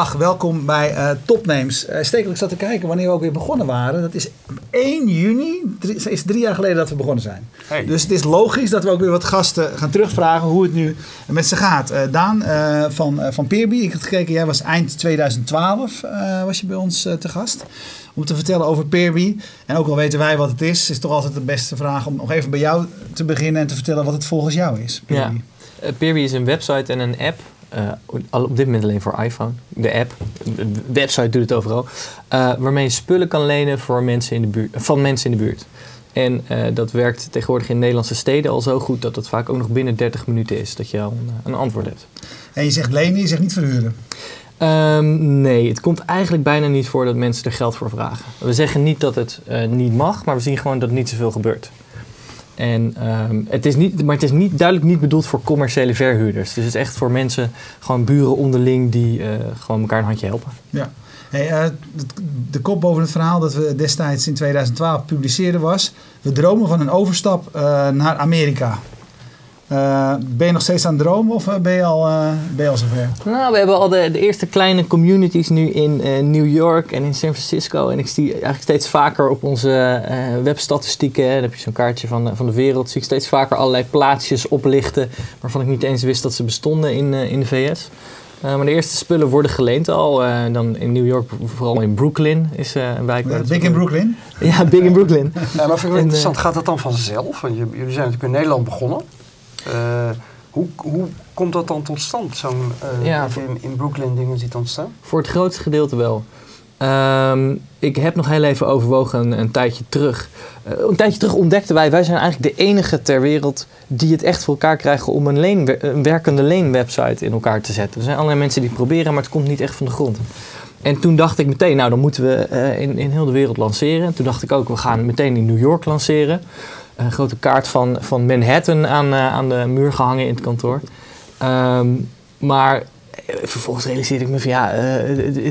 Dag, welkom bij uh, Topnames. Uh, Stekelijk zat te kijken wanneer we ook weer begonnen waren. Dat is 1 juni, drie, is drie jaar geleden dat we begonnen zijn. Hey. Dus het is logisch dat we ook weer wat gasten gaan terugvragen hoe het nu met ze gaat. Uh, Daan van, van Peerby, ik had gekeken, jij was eind 2012 was je bij ons te gast. Om te vertellen over Peerby. En ook al weten wij wat het is, is toch altijd de beste vraag om nog even bij jou te beginnen en te vertellen wat het volgens jou is. Peerby. Ja. Peerby is een website en een app uh, op dit moment alleen voor iPhone. De app, de website doet het overal. Uh, waarmee je spullen kan lenen voor mensen in de buurt, van mensen in de buurt. En uh, dat werkt tegenwoordig in Nederlandse steden al zo goed dat het vaak ook nog binnen 30 minuten is dat je al een, een antwoord hebt. En je zegt lenen, je zegt niet verhuren? Um, nee, het komt eigenlijk bijna niet voor dat mensen er geld voor vragen. We zeggen niet dat het niet mag, maar we zien gewoon dat niet zoveel gebeurt. En, um, het is niet, maar het is niet, duidelijk niet bedoeld voor commerciële verhuurders. Dus het is echt voor mensen, gewoon buren onderling, die uh, gewoon elkaar een handje helpen. Ja. Hey, uh, de kop boven het verhaal dat we destijds in 2012 publiceerden was... we dromen van een overstap uh, naar Amerika. Uh, ben je nog steeds aan het dromen of ben je al, uh, ben je al zover? Nou, we hebben al de, de eerste kleine communities nu in uh, New York en in San Francisco. En ik zie eigenlijk steeds vaker op onze webstatistieken, dan heb je zo'n kaartje van, van de wereld, zie ik steeds vaker allerlei plaatsjes oplichten waarvan ik niet eens wist dat ze bestonden in, in de VS. maar de eerste spullen worden geleend al. dan in New York, vooral in Brooklyn is een wijk. Big in Brooklyn? Ja, big in Brooklyn. Ja, maar vind ik interessant, gaat dat dan vanzelf? Want jullie zijn natuurlijk in Nederland begonnen. Uh, hoe, hoe komt dat dan tot stand, zo'n uh, ja, in, in, Brooklyn dingen ziet ontstaan? Voor het grootste gedeelte wel. Um, ik heb nog heel even overwogen een, een tijdje terug. Uh, een tijdje terug ontdekten wij, wij zijn eigenlijk de enige ter wereld die het echt voor elkaar krijgen om een, leen, een werkende leenwebsite in elkaar te zetten. Er zijn allerlei mensen die het proberen, maar het komt niet echt van de grond. En toen dacht ik meteen, nou dan moeten we uh, in, in heel de wereld lanceren. En toen dacht ik ook, we gaan meteen in New York lanceren een grote kaart van, van Manhattan aan, uh, aan de muur gehangen in het kantoor. Um, maar eh, vervolgens realiseerde ik me van ja, uh,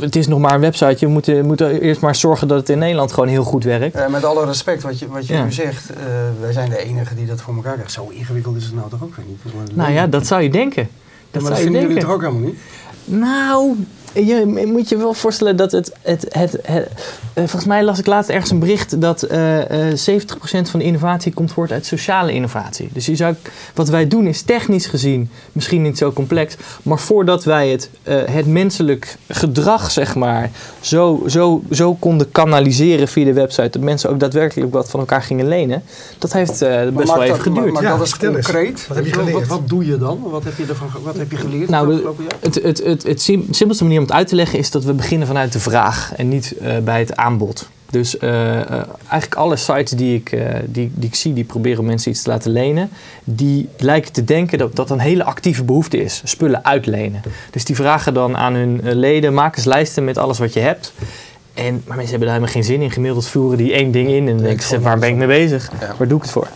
het, is nog maar een website. Je moet, moet eerst maar zorgen dat het in Nederland gewoon heel goed werkt. Uh, met alle respect wat je, wat je ja. nu zegt, uh, wij zijn de enigen die dat voor elkaar krijgen. Zo ingewikkeld is het nou toch ook weer niet? Nou ja, dat zou je denken. Dat ja, maar dat vinden jullie toch ook helemaal niet? Nou, je moet je wel voorstellen dat het. het, het, het uh, volgens mij las ik laatst ergens een bericht dat uh, uh, 70% van de innovatie komt voort uit sociale innovatie. Dus je zou, wat wij doen is technisch gezien misschien niet zo complex. Maar voordat wij het, uh, het menselijk gedrag, zeg maar, zo, zo, zo konden kanaliseren via de website. Dat mensen ook daadwerkelijk wat van elkaar gingen lenen. Dat heeft best wel even geduurd. Maar, maar ja, dat is concreet. Wat, heb je geleerd? Wat, wat, doe je dan? Wat heb je, ervan, wat heb je geleerd? Nou, het, het, het, het, het simpelste manier om het uit te leggen is dat we beginnen vanuit de vraag en niet uh, bij het aanbod. Dus uh, uh, eigenlijk alle sites die ik, die, die ik zie, die proberen mensen iets te laten lenen, die lijken te denken dat dat een hele actieve behoefte is, spullen uitlenen. Dus die vragen dan aan hun leden, maak eens lijsten met alles wat je hebt. En, maar mensen hebben daar helemaal geen zin in. Gemiddeld voeren die één ding in en denken ze, waar ben ik mee bezig? Ja. Waar doe ik het voor?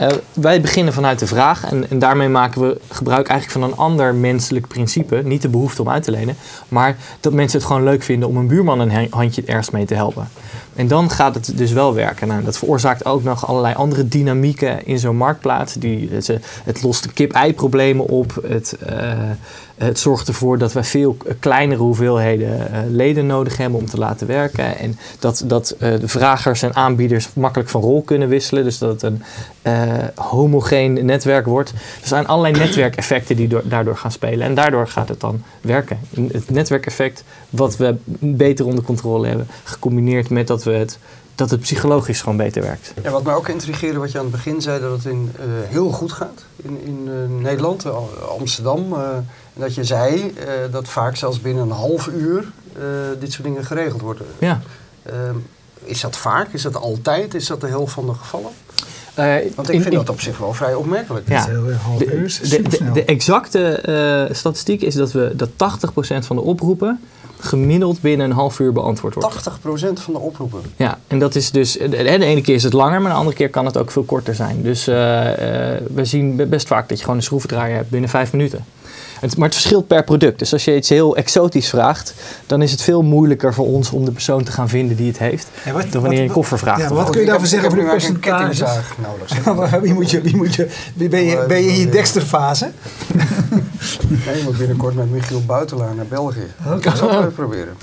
Uh, wij beginnen vanuit de vraag en, en, daarmee maken we gebruik eigenlijk van een ander menselijk principe. Niet de behoefte om uit te lenen, maar dat mensen het gewoon leuk vinden om een buurman een handje ergens mee te helpen. En dan gaat het dus wel werken. Nou, dat veroorzaakt ook nog allerlei andere dynamieken in zo'n marktplaats. Die, het, het lost kip-ei-problemen op. Het, uh, het zorgt ervoor dat wij veel kleinere hoeveelheden uh, leden nodig hebben om te laten werken. En dat, dat uh, de vragers en aanbieders makkelijk van rol kunnen wisselen. Dus dat het een uh, homogeen netwerk wordt. Er zijn allerlei netwerkeffecten die daardoor gaan spelen. En daardoor gaat het dan werken. Het netwerkeffect wat we beter onder controle hebben, gecombineerd met dat we het dat het psychologisch gewoon beter werkt. Ja, wat mij ook intrigeerde, wat je aan het begin zei, dat het in, heel goed gaat in, in Nederland, Amsterdam. En dat je zei dat vaak zelfs binnen een half uur dit soort dingen geregeld worden. Ja. Ehm, is dat vaak? Is dat altijd? Is dat de helft van de gevallen? Uh, Want ik in, vind in, dat op zich wel vrij opmerkelijk. Ja, de, de, de, de, exacte uh, statistiek is dat, we, dat 80% van de oproepen gemiddeld binnen een half uur beantwoord wordt. 80% van de oproepen? Ja, en dat is dus... De, ene keer is het langer, maar de andere keer kan het ook veel korter zijn. Dus uh, we zien best vaak dat je gewoon een schroevendraaier hebt binnen vijf minuten. Het, maar het verschilt per product. Dus als je iets heel exotisch vraagt, dan is het veel moeilijker voor ons om de persoon te gaan vinden die het heeft. wat, dan wanneer je een koffer vraagt. Ja, wat kun je daarvoor zeggen over de percentages? nodig. wie moet je, wie moet je, ben, je, ben je in je Dexter-fase? nee, je moet binnenkort met Michiel Buitelaar naar België. Dat kan ik ook proberen.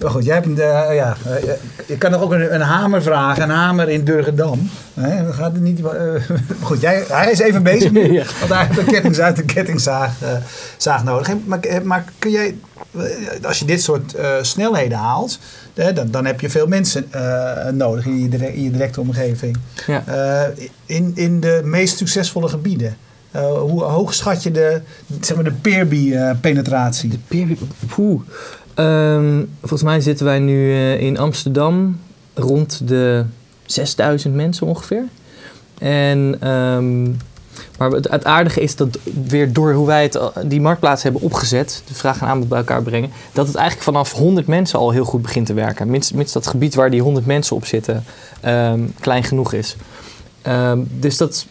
Maar goed, jij hebt een, uh, ja, uh, je kan nog ook een, een, hamer vragen, een hamer in Durgendam. Nee, dat gaat niet. Uh, goed, jij, hij is even bezig nu, ja. want hij heeft een kettingzaag, een kettingzaag zaag nodig. Maar, maar kun jij, als je dit soort snelheden haalt, dan, dan heb je veel mensen nodig in je, direct, in je directe omgeving. Ja. in, in de meest succesvolle gebieden. Uh, hoe hoog schat je de, zeg maar de Peerby-penetratie? de Peerby, poeh. Um, volgens mij zitten wij nu uh, in Amsterdam rond de 6000 mensen ongeveer. En, um, maar het, het, aardige is dat weer door hoe wij het, die marktplaats hebben opgezet, de vraag en aanbod bij elkaar brengen, dat het eigenlijk vanaf 100 mensen al heel goed begint te werken. Mits, mits dat gebied waar die 100 mensen op zitten um, klein genoeg is. dus dat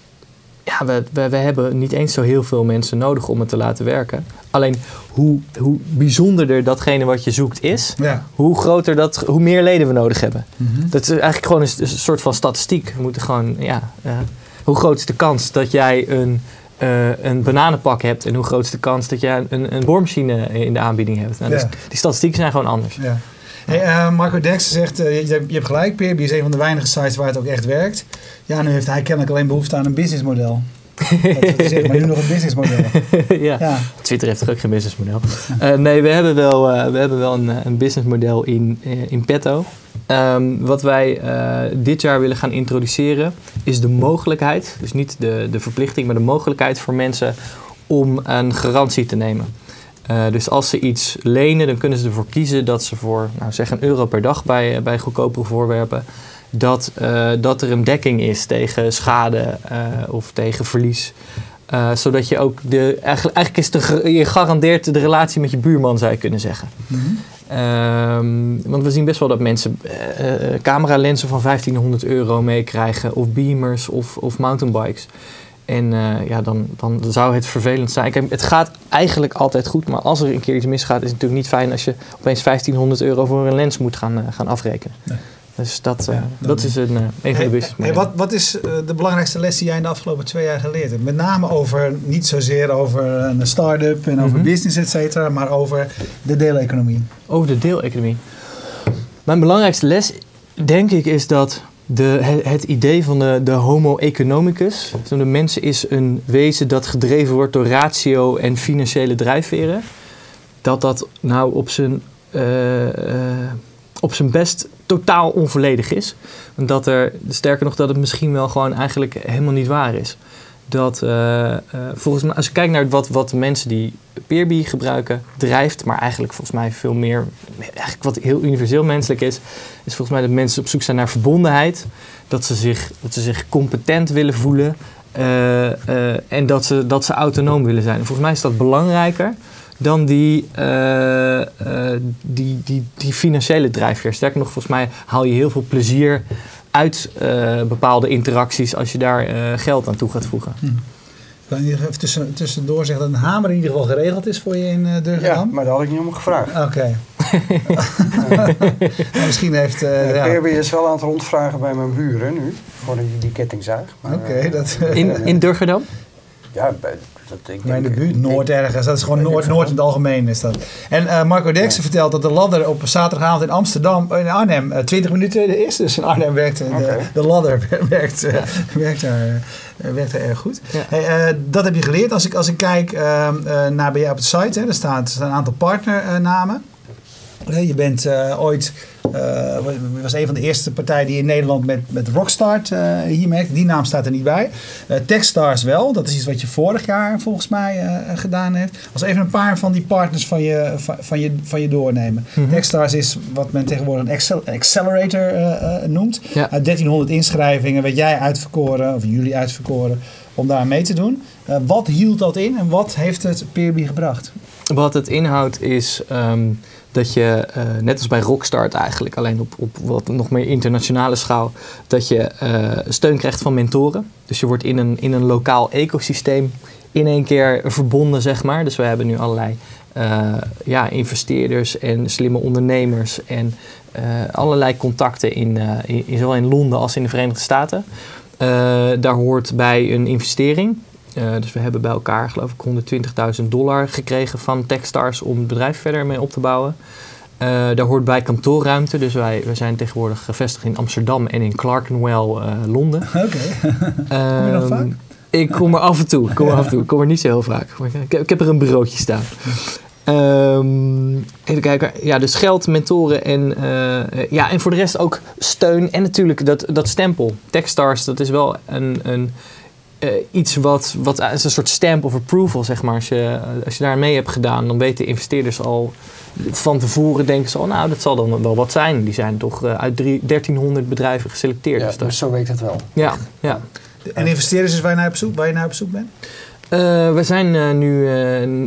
ja, we, we, we, hebben niet eens zo heel veel mensen nodig om het te laten werken. Alleen hoe, hoe bijzonderder datgene wat je zoekt is, ja. hoe groter dat, hoe meer leden we nodig hebben. Mhm. Dat is eigenlijk gewoon een, soort van statistiek. We moeten gewoon, ja, uh, hoe groot is de kans dat jij een, uh, een bananenpak hebt en hoe groot is de kans dat jij een, een boormachine in de aanbieding hebt. Nou, dus die statistieken zijn gewoon anders. Ja. Hey, uh, Marco Dex zegt, uh, je, je, hebt gelijk, Peerby is een van de weinige sites waar het ook echt werkt. Ja, nu heeft hij kennelijk alleen behoefte aan een businessmodel. zeg maar nu nog een businessmodel. ja. ja. Twitter heeft toch ook geen businessmodel? Uh, nee, we hebben wel, we hebben wel een, een businessmodel in, in petto. Um, wat wij dit jaar willen gaan introduceren is de mogelijkheid, dus niet de, de verplichting, maar de mogelijkheid voor mensen om een garantie te nemen. Uh, dus als ze iets lenen, dan kunnen ze ervoor kiezen dat ze voor, nou zeg een euro per dag bij, eh, bij goedkopere voorwerpen, dat, dat er een dekking is tegen schade of tegen verlies. zodat je ook de. Eigenlijk, eigenlijk is de, je garandeert de relatie met je buurman, zou je kunnen zeggen. -hmm. Um, want we zien best wel dat mensen cameralensen van 1500 euro meekrijgen, of beamers of, of mountainbikes. En uh, ja, dan, dan zou het vervelend zijn. Kijk, het gaat eigenlijk altijd goed, maar als er een keer iets misgaat, is het natuurlijk niet fijn als je opeens 1500 euro voor een lens moet gaan, uh, gaan afrekenen. Nee. Dus dat, uh, dat is een, een van de business hey, wat, wat is de belangrijkste les die jij in de afgelopen twee jaar geleerd hebt? Met name over, niet zozeer over een start-up en over mm -hmm. business, et cetera, maar over de deeleconomie. Over de deeleconomie. Mijn belangrijkste les, denk ik, is dat de, het, idee van de, de homo economicus. De mens is een wezen dat gedreven wordt door ratio en financiële drijfveren. Dat dat nou op zijn, uh, uh, op zijn best totaal onvolledig is. Dat er, sterker nog, dat het misschien wel gewoon eigenlijk helemaal niet waar is dat uh, uh, volgens mij, als je kijkt naar wat, wat mensen die Peerby gebruiken drijft, maar eigenlijk volgens mij veel meer, eigenlijk wat heel universeel menselijk is, is volgens mij dat mensen op zoek zijn naar verbondenheid, dat ze zich, dat ze zich competent willen voelen uh, en dat ze, dat ze autonoom willen zijn. En volgens mij is dat belangrijker dan die, die, die, die financiële drijfveer. Sterker nog, volgens mij haal je heel veel plezier uit uh, bepaalde interacties als je daar uh, geld aan toe gaat voegen. Hm. Ik kan even tussen, tussendoor zeggen dat een hamer in ieder geval geregeld is voor je in uh, Ja, maar daar had ik niet om gevraagd. Oké. Okay. misschien heeft... Uh, ja, ja. is wel aan het rondvragen bij mijn buren nu. Gewoon die, die kettingzaag. Oké. dat... in, in Durgerdam? Ja, bij, dat, ik in de buurt, Noord ergens. Dat is gewoon Noord, Noord in het algemeen is dat. En uh, Marco Derksen vertelt dat de ladder op zaterdagavond in Amsterdam, in Arnhem, uh, 20 minuten is. Dus in Arnhem werkt okay. de, de, ladder werkt, uh, werkt, daar, werkt daar erg goed. Hey, dat heb je geleerd. Als ik, als ik kijk ehm, naar bij jou op de site, hè, er staat een aantal partnernamen. Je bent ooit uh, was een van de eerste partijen die in Nederland met, met Rockstart uh, hier. Die naam staat er niet bij. Techstars wel. Dat is iets wat je vorig jaar volgens mij gedaan hebt. Als even een paar van die partners van je, van, van je, van je doornemen. Mm Techstars is wat men tegenwoordig een accel accelerator noemt. Ja. Uit 1300 inschrijvingen werd jij uitverkoren, of jullie uitverkoren, om daar mee te doen. wat hield dat in en wat heeft het Peerby gebracht? wat het inhoudt is ehm, dat je, uh, net als bij Rockstart eigenlijk, alleen op, op wat nog meer internationale schaal, dat je uh, steun krijgt van mentoren. Dus je wordt in een, in een lokaal ecosysteem in één keer verbonden, zeg maar. Dus we hebben nu allerlei uh, ja, investeerders en slimme ondernemers en allerlei contacten in, in, zowel in Londen als in de Verenigde Staten. daar hoort bij een investering. Uh, dus we hebben bij elkaar, geloof ik, 120.000 dollar gekregen van Techstars om het bedrijf verder mee op te bouwen. Uh, daar hoort bij kantoorruimte. Dus wij, wij zijn tegenwoordig gevestigd in Amsterdam en in Clerkenwell, uh, Londen. Oké. Okay. kom je nog vaak? Ik kom er af en toe. Ik kom er af en toe. Ik kom er niet zo heel vaak. Ik, ik heb er een bureautje staan. Um, even kijken. Ja, dus geld, mentoren en, uh, ja, en voor de rest ook steun. En natuurlijk dat, dat stempel. Techstars, dat is wel een, een uh, iets wat, wat is een soort stamp of approval, zeg maar. Als je, als je daar mee hebt gedaan, dan weten investeerders al van tevoren, denken ze al, nou, dat zal dan wel wat zijn. Die zijn toch uh, uit drie, 1300 bedrijven geselecteerd. Ja, dus, dus zo werkt het wel. Ja, ja. En investeerders is waar je naar op zoek, waar je naar op zoek bent? Uh, we zijn nu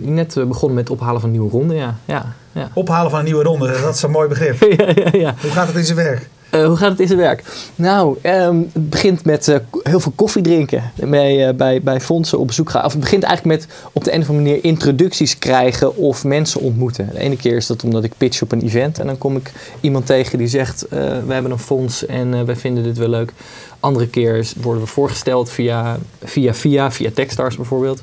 net begonnen met het ophalen van een nieuwe ronde, ja. ja, ja. Ophalen van een nieuwe ronde, dat is een mooi begrip. ja, ja, ja. Hoe gaat het in zijn werk? Uh, hoe gaat het in zijn werk? Nou, um, het begint met uh, heel veel koffie drinken. Mee, uh, bij, bij fondsen op bezoek gaan. Of het begint eigenlijk met op de een of andere manier introducties krijgen of mensen ontmoeten. De ene keer is dat omdat ik pitch op een event en dan kom ik iemand tegen die zegt: We hebben een fonds en wij vinden dit wel leuk. Andere keer worden we voorgesteld via via, via, via Techstars bijvoorbeeld.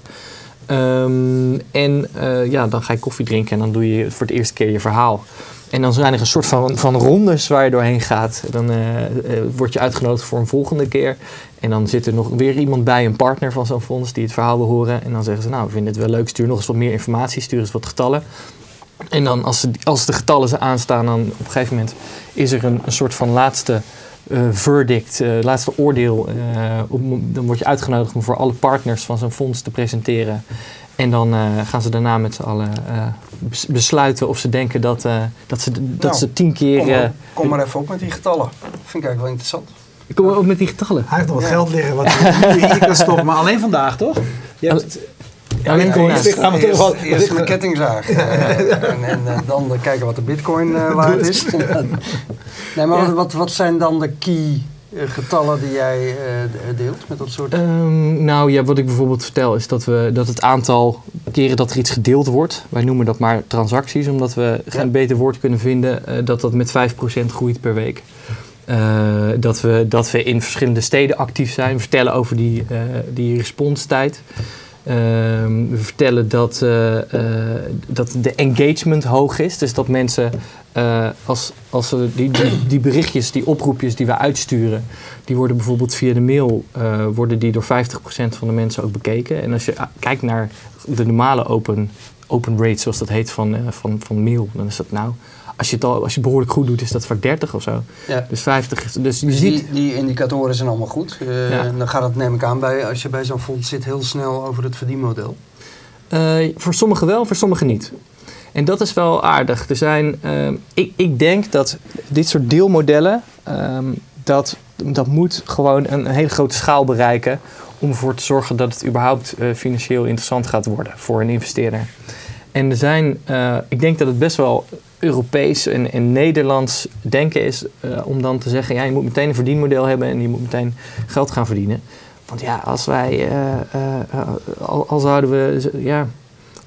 Um, en ja, dan ga je koffie drinken en dan doe je voor het eerste keer je verhaal. En dan zijn er een soort van, van rondes waar je doorheen gaat. Dan uh, uh, word je uitgenodigd voor een volgende keer. En dan zit er nog weer iemand bij, een partner van zo'n fonds, die het verhaal wil horen. En dan zeggen ze, nou, we vinden het wel leuk, stuur nog eens wat meer informatie, stuur eens wat getallen. En dan als, ze, als de getallen ze aanstaan, dan op een gegeven moment is er een, een soort van laatste verdict, laatste oordeel. Om, dan word je uitgenodigd om voor alle partners van zo'n fonds te presenteren. En dan uh, gaan ze daarna met z'n allen uh, besluiten of ze denken dat, uh, dat, ze, dat nou, ze tien keer... Kom maar, kom maar, even op met die getallen. Vind ik eigenlijk wel interessant. Ik kom maar op met die getallen. Hij heeft nog wat ja. geld liggen wat je hier kan stoppen. Maar alleen vandaag, toch? Je hebt, ja, alleen ja, eerst, eerst, eerst, eerst een kettingzaag. en, en dan kijken wat de bitcoin waard is. nee, maar wat, wat zijn dan de key eh, getallen die jij uh, deelt met dat soort? Um, nou ja, wat ik bijvoorbeeld vertel is dat, we, dat het aantal keren dat er iets gedeeld wordt, wij noemen dat maar transacties, omdat we geen beter woord kunnen vinden, uh, dat dat met 5% groeit per week. Uh, dat, we, dat we in verschillende steden actief zijn. We vertellen over die, die responstijd. Ehm, we vertellen dat, dat de engagement hoog is. Dus dat mensen uh, als, als die, die, die, berichtjes, die oproepjes die we uitsturen, die worden bijvoorbeeld via de mail, worden die door 50% van de mensen ook bekeken. En als je kijkt naar de normale open, open rate, zoals dat heet, van, van, van mail, dan is dat nou, als je het, al, als je behoorlijk goed doet, is dat vaak 30 of zo. Ja. Dus 50. Dus, je dus ziet... die, die, indicatoren zijn allemaal goed. Ja. Dan gaat het, neem ik aan, bij, als je bij zo'n fonds zit, heel snel over het verdienmodel. voor sommigen wel, voor sommigen niet. En dat is wel aardig. Er zijn, uh, ik, ik denk dat dit soort deelmodellen, um, dat, dat moet gewoon een, een, hele grote schaal bereiken om ervoor te zorgen dat het überhaupt uh, financieel interessant gaat worden voor een investeerder. En er zijn, uh, ik denk dat het best wel Europees en, Nederlands denken is uh, om dan te zeggen, ja, je moet meteen een verdienmodel hebben en je moet meteen geld gaan verdienen. Want ja, als wij, al, al zouden we, ja,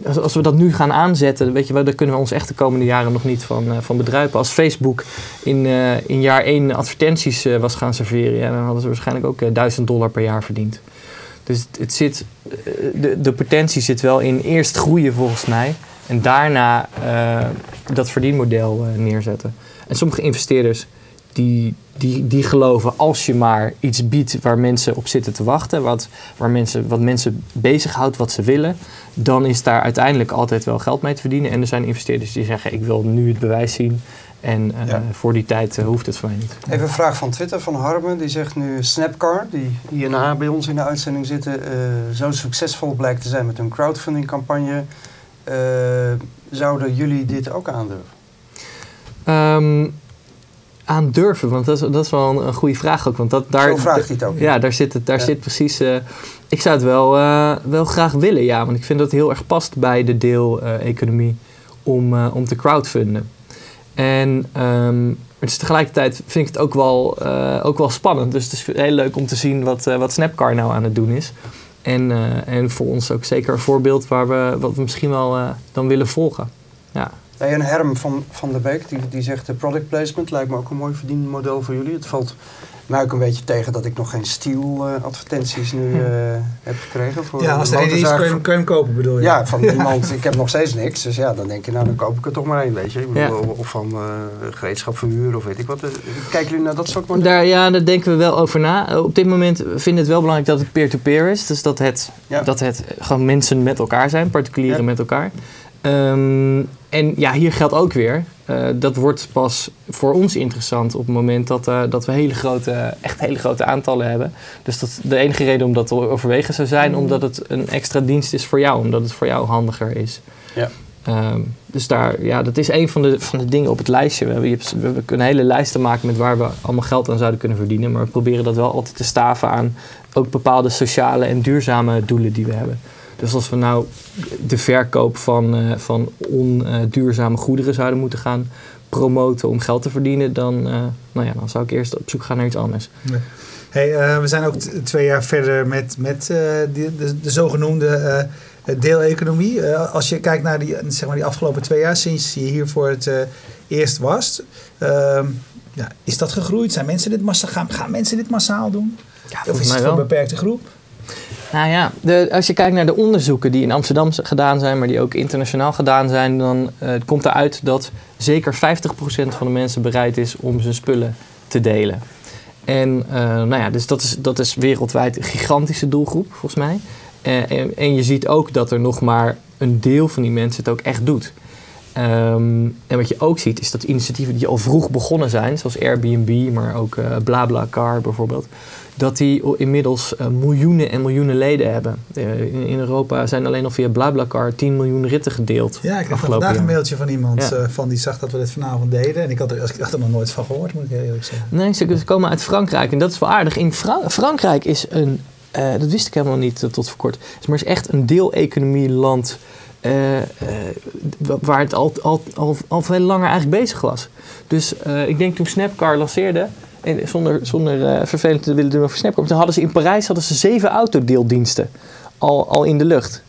als, als, we dat nu gaan aanzetten, weet je wel, dan kunnen we ons echt de komende jaren nog niet van, van bedruipen. Als Facebook in, in jaar één advertenties was gaan serveren, dan hadden ze waarschijnlijk ook 1000 dollar per jaar verdiend. Dus het, zit, de, de potentie zit wel in eerst groeien volgens mij en daarna dat verdienmodel neerzetten. En sommige investeerders die, die, die geloven als je maar iets biedt waar mensen op zitten te wachten, wat, waar mensen, wat mensen bezighoudt, wat ze willen, dan is daar uiteindelijk altijd wel geld mee te verdienen. En er zijn investeerders die zeggen: Ik wil nu het bewijs zien. En uh, ja. voor die tijd uh, hoeft het voor mij niet. Even een vraag van Twitter van Harmen. Die zegt nu Snapcar, die hierna bij ons in de uitzending zitten, uh, zo succesvol blijkt te zijn met hun crowdfunding campagne. zouden jullie dit ook aandurven? Um, aan durven? Want dat is, dat is wel een, een goede vraag ook. Want dat, daar, Zo vraagt hij het ook. Ja, daar zit, het, daar Ja. zit precies... eh, ik zou het wel, eh, wel graag willen, ja. Want ik vind dat het heel erg past bij de deel-economie om, eh, om te crowdfunden. En het is tegelijkertijd vind ik het ook wel, eh, ook wel spannend. Dus het is heel leuk om te zien wat, eh, wat Snapcar nou aan het doen is. En, eh, en voor ons ook zeker een voorbeeld waar we, wat we misschien wel dan willen volgen. Ja. Nee, en Herm van, van der Beek, die, die zegt de product placement lijkt me ook een mooi verdienmodel voor jullie. Het valt mij ook een beetje tegen dat ik nog geen Steel eh, advertenties nu eh, heb gekregen. Voor Ja, als de er één is, kun je, hem- kun je hem kopen, bedoel je? Ja, van iemand, ik heb nog steeds niks. Dus ja, dan denk je, nou dan koop ik er toch maar één, weet je. Ik bedoel, Ja. Of van eh gereedschap verhuren of weet ik wat. Kijken jullie naar dat soort modellen? Daar, ja, daar denken we wel over na. Op dit moment vinden we het wel belangrijk dat het peer-to-peer is. Dus dat het, Ja. dat het gewoon mensen met elkaar zijn, particulieren Ja. met elkaar. Ehm, en ja, hier geldt ook weer. eh, dat wordt pas voor ons interessant op het moment dat, eh, dat we hele grote, echt hele grote aantallen hebben. Dus dat de enige reden om dat te overwegen zou zijn, omdat het een extra dienst is voor jou, omdat het voor jou handiger is. Ja. Ehm, dus daar, ja, dat is een van de, van de dingen op het lijstje. We, hebben, je hebt- we kunnen hele lijsten maken met waar we allemaal geld aan zouden kunnen verdienen. Maar we proberen dat wel altijd te staven aan ook bepaalde sociale en duurzame doelen die we hebben. Dus als we nou de verkoop van, eh, van onduurzame goederen zouden moeten gaan promoten om geld te verdienen, dan, eh, nou ja, dan zou ik eerst op zoek gaan naar iets anders. Hey, eh, we zijn ook twee jaar verder met, met die, de, de zogenoemde deeleconomie. Als je kijkt naar die, zeg maar die afgelopen twee jaar, sinds je hier voor het eerst was, ehm, ja, is dat gegroeid? Zijn mensen dit massaal, gaan, gaan mensen dit massaal doen? Ja, Of is het voor een beperkte groep? Nou ja, de, als je kijkt naar de onderzoeken die in Amsterdam gedaan zijn, maar die ook internationaal gedaan zijn, dan eh, komt eruit dat zeker 50% van de mensen bereid is om zijn spullen te delen. En eh, nou ja, dus dat is, dat is wereldwijd een gigantische doelgroep, volgens mij. Eh, en je ziet ook dat er nog maar een deel van die mensen het ook echt doet. Ehm, en wat je ook ziet, is dat initiatieven die al vroeg begonnen zijn, zoals Airbnb, maar ook eh BlaBlaCar bijvoorbeeld, dat die inmiddels eh, miljoenen en miljoenen leden hebben. Eh, in, in Europa zijn alleen al via BlaBlaCar 10 miljoen ritten gedeeld. Ja, ik kreeg vandaag een mailtje van iemand Ja. van die zag dat we dit vanavond deden. En ik had er, ik had er nog nooit van gehoord, moet ik eerlijk zeggen. Nee, ze ze komen uit Frankrijk en dat is wel aardig. In Fra- Frankrijk is een, dat wist ik helemaal niet tot voor kort, maar is echt een deeleconomieland eh, eh, wa- waar het al, al, al, al veel langer eigenlijk bezig was. Dus eh, ik denk toen Snapcar lanceerde, en zonder, zonder vervelend te willen doen over Snapcar, toen hadden ze in Parijs hadden ze zeven autodeeldiensten al, al in de lucht.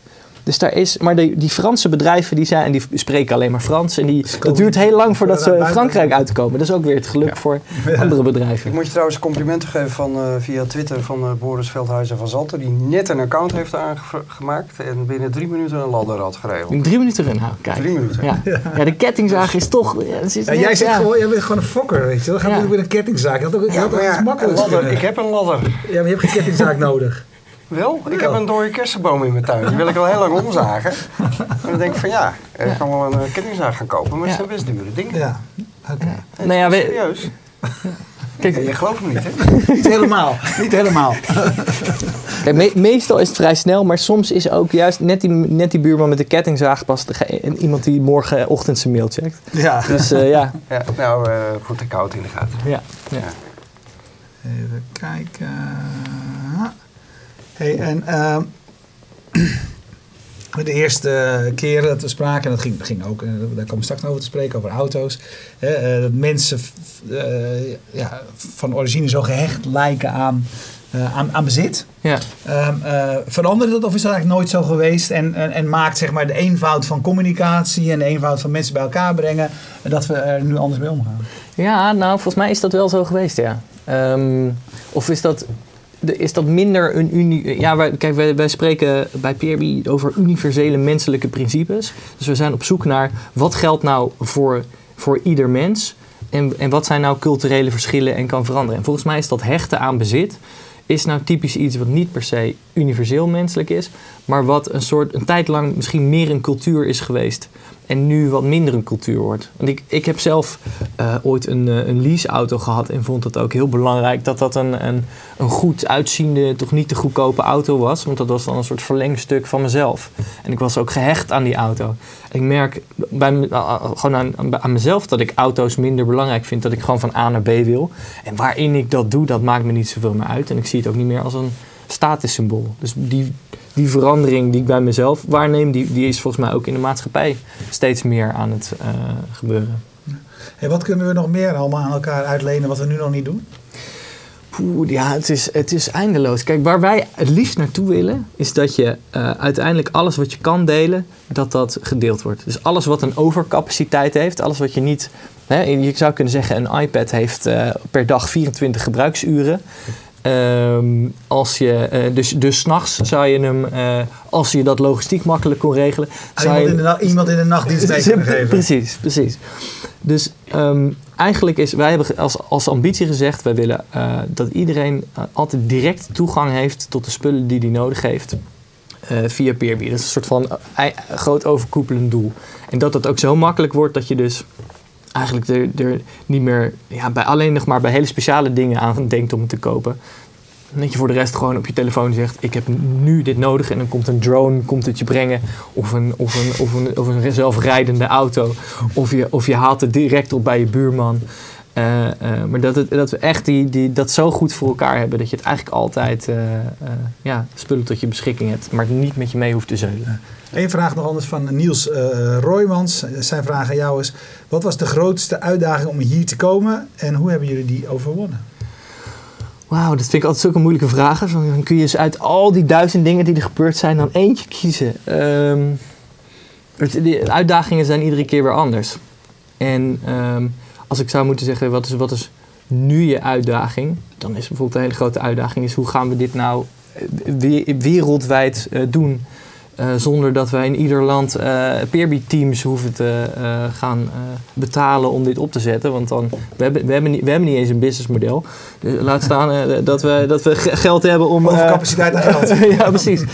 Dus daar is, maar die, die Franse bedrijven die zijn, en die spreken alleen maar Frans. En die, dat duurt heel lang voordat ze. Frankrijk uitkomen. Dat is ook weer het geluk voor andere bedrijven. Ik moet je trouwens complimenten geven van, eh, via Twitter van eh, Boris Veldhuizen van Zalter. Die net een account heeft aangemaakt en binnen drie minuten een ladder had geregeld. In drie minuten erin houden, kijk. Drie minuten. Ja. ja, de kettingzaag is toch... Ja, het is Ja, jij, zit gewoon, jij bent gewoon een fokker, weet je wel. Ga Ja. weer een kettingzaak. Je had ook, had iets makkelijks ladder. Ik heb een ladder. Ja, maar je hebt geen kettingzaak nodig. Wel? Ik heb een dode kersenboom in mijn tuin. Die wil ik al heel lang omzagen. En dan denk ik van ja, ik kan wel een eh, kettingzaag gaan kopen. Maar het Ja. zijn best dure dingen. Ja, oké. Nou ja, we- serieus. Kijk, Ja, je gelooft me niet, hè? Niet helemaal. Niet helemaal. kijk, me- meestal is het vrij snel, maar soms is ook juist net die, net die buurman met de kettingzaag pas de, iemand die morgenochtend zijn mail checkt. Ja. Dus eh, ja. Ja, nou, eh goed, ik het in de gaten. ja. ja. Even kijken. Hey, en ehm, de eerste keer dat we spraken, en dat ging, ging ook, eh, daar komen we straks over te spreken, over auto's. hè, eh, dat mensen eh, ja, van origine zo gehecht lijken aan, aan, aan bezit. ja. Ehm, eh, veranderde dat of is dat eigenlijk nooit zo geweest? En, en, en maakt zeg maar de eenvoud van communicatie en de eenvoud van mensen bij elkaar brengen, dat we er nu anders mee omgaan? Ja, nou, volgens mij is dat wel zo geweest, ja. Ehm, of is dat, is dat minder een uni... Ja, kijk, wij, wij spreken bij PRB over universele menselijke principes. Dus we zijn op zoek naar wat geldt nou voor, voor ieder mens... En, en wat zijn nou culturele verschillen en kan veranderen. En volgens mij is dat hechten aan bezit... is nou typisch iets wat niet per se universeel menselijk is... maar wat een soort, een tijd lang misschien meer een cultuur is geweest... en nu wat minder een cultuur wordt. Want ik, ik heb zelf uh, ooit een, uh, een leaseauto gehad en vond het ook heel belangrijk dat dat een, een, een goed uitziende, toch niet te goedkope auto was. Want dat was dan een soort verlengstuk van mezelf. En ik was ook gehecht aan die auto. ik merk bij, uh, gewoon aan, aan mezelf dat ik auto's minder belangrijk vind. Dat ik gewoon van A naar B wil. En waarin ik dat doe, dat maakt me niet zoveel meer uit. En ik zie het ook niet meer als een statussymbool. Dus die, die verandering die ik bij mezelf waarneem, die, die is volgens mij ook in de maatschappij steeds meer aan het uh, gebeuren. Hey, wat kunnen we nog meer allemaal aan elkaar uitlenen wat we nu nog niet doen? Poeh, ja, het is, het is eindeloos. Kijk, waar wij het liefst naartoe willen, is dat je uh, uiteindelijk alles wat je kan delen, dat dat gedeeld wordt. Dus alles wat een overcapaciteit heeft, alles wat je niet. Hè, je zou kunnen zeggen, een iPad heeft uh, per dag 24 gebruiksuren. Um, als je, uh, dus dus s'nachts zou je hem, uh, als je dat logistiek makkelijk kon regelen. Zou iemand, je, in de iemand in de nachtdienst mee kunnen geven. Precies, precies. Dus um, eigenlijk is, wij hebben als, als ambitie gezegd, wij willen uh, dat iedereen altijd direct toegang heeft tot de spullen die hij nodig heeft. via Peerby. Dat is een soort van groot overkoepelend doel. En dat dat ook zo makkelijk wordt dat je dus eigenlijk er, er niet meer ja, bij alleen nog maar bij hele speciale dingen aan denkt om het te kopen. Dat je voor de rest gewoon op je telefoon zegt: Ik heb nu dit nodig. En dan komt een drone komt het je brengen. Of een, of een, of een, of een zelfrijdende auto. Of je, of je haalt het direct op bij je buurman. Uh, uh, maar dat, het, dat we echt die, die, dat zo goed voor elkaar hebben. Dat je het eigenlijk altijd uh, ja, spullen tot je beschikking hebt. Maar niet met je mee hoeft te zeulen. Eén vraag nog anders van Niels uh, Roymans. Zijn vraag aan jou is: wat was de grootste uitdaging om hier te komen en hoe hebben jullie die overwonnen? Wauw, dat vind ik altijd zulke moeilijke vragen. Dan kun je dus uit al die duizend dingen die er gebeurd zijn, dan eentje kiezen. Um, de uitdagingen zijn iedere keer weer anders. En um, als ik zou moeten zeggen, wat is, wat is nu je uitdaging? Dan is bijvoorbeeld een hele grote uitdaging: is hoe gaan we dit nou wereldwijd uh, doen? Uh, zonder dat wij in ieder land uh, Peerby-teams hoeven te uh, gaan betalen om dit op te zetten. Want dan, we, hebben, we, hebben niet, we hebben niet eens een businessmodel. Dus laat staan dat, we, dat we geld hebben om... Overcapaciteit aan geld. ja, precies.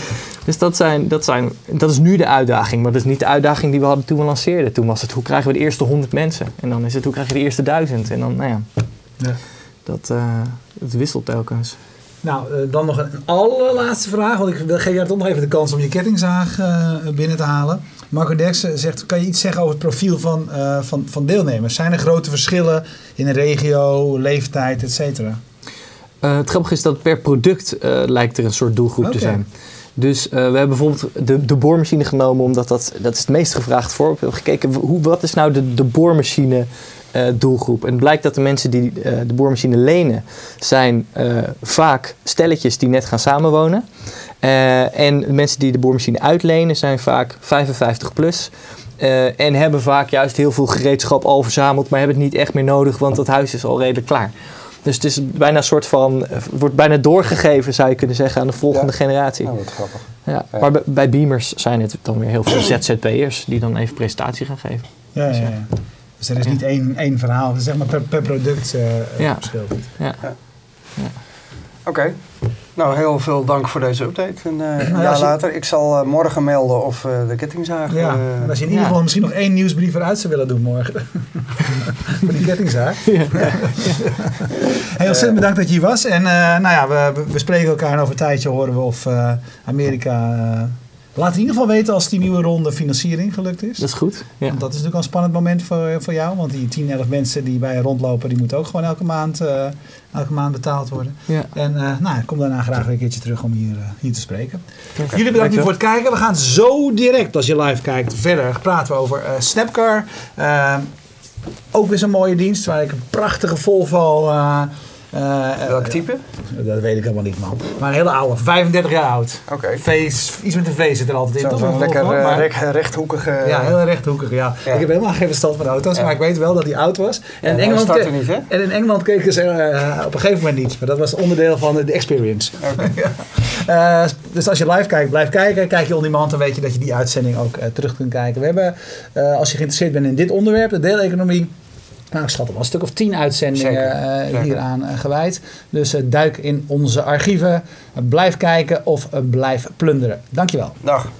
Dus dat, zijn, dat, zijn, dat is nu de uitdaging. Maar dat is niet de uitdaging die we hadden toen we lanceerden. Toen was het hoe krijgen we de eerste 100 mensen? En dan is het hoe krijg je de eerste duizend? En dan, nou ja, ja. Dat, dat wisselt telkens. Nou, uh, dan nog een allerlaatste vraag. Want ik geef jou toch nog even de kans om je kettingzaag uh, binnen te halen. Marco Derksen zegt, kan je iets zeggen over het profiel van, uh, van, van deelnemers? Zijn er grote verschillen in een regio, leeftijd, et cetera? het grappige is dat per product lijkt er een soort doelgroep okay. te zijn. Dus we hebben bijvoorbeeld de, de boormachine genomen, omdat dat, dat is het meest gevraagd voor. We hebben gekeken, hoe, wat is nou de, de boormachine uh, doelgroep. En het blijkt dat de mensen die uh, de boormachine lenen, zijn uh, vaak stelletjes die net gaan samenwonen. en de mensen die de boormachine uitlenen zijn vaak 55 plus. en hebben vaak juist heel veel gereedschap al verzameld, maar hebben het niet echt meer nodig, want dat huis is al redelijk klaar. Dus het is bijna een soort van, wordt bijna doorgegeven, zou je kunnen zeggen, aan de volgende ja. generatie. Wat grappig. Ja. ja. Maar bij, bij Beamers zijn het dan weer heel veel ZZP'ers die dan even presentatie gaan geven. Ja, ja, ja. Dus er is niet één, één verhaal, het is zeg maar per, per product uh, ja. verschil. Ja. ja. Oké. Okay. Nou, heel veel dank voor deze update. En uh, nou, ja, later, ik zal uh, morgen melden of uh, de kettingzaag... Ja, en als je in ieder geval misschien nog één nieuwsbrief eruit zou willen doen morgen. voor die kettingzaag. Ja. Heel ontzettend bedankt dat je hier was. En nou ja, we, we spreken elkaar en over een tijdje horen we of Amerika... Laat in ieder geval weten als die nieuwe ronde financiering gelukt is. Dat is goed. Ja. Want dat is natuurlijk een spannend moment voor, voor jou. Want die 10, 11 mensen die bij je rondlopen, die moeten ook gewoon elke maand, uh, elke maand betaald worden. Ja. En uh, nou, ik kom daarna graag weer een keertje terug om hier, uh, hier te spreken. Okay. Jullie bedankt voor het kijken. We gaan zo direct, als je live kijkt, verder praten we over Snapcar. ook weer zo'n mooie dienst waar ik een prachtige Volvo... Uh, Welk type? Dat weet ik helemaal niet, man. Maar een hele oude, 35 jaar oud. Oké. Okay. Face, iets met een V zit er altijd in. Zo'n zo lekker uh, maar, recht, rechthoekige... Ja, heel rechthoekige, ja. ja. Ik heb helemaal geen verstand van auto's, ja. maar ik weet wel dat hij oud was. En, ja, in, Engeland ke- niet, hè? en in Engeland keken ze uh, op een gegeven moment niet. Maar dat was onderdeel van de experience. Okay. dus als je live kijkt, blijf kijken. Kijk je on demand, dan weet je dat je die uitzending ook terug kunt kijken. We hebben, als je geïnteresseerd bent in dit onderwerp, de deeleconomie... Nou, ik schat er wel een stuk of tien uitzendingen uh, hieraan uh, gewijd. Dus uh, duik in onze archieven, blijf kijken of blijf plunderen. Dankjewel. Dag.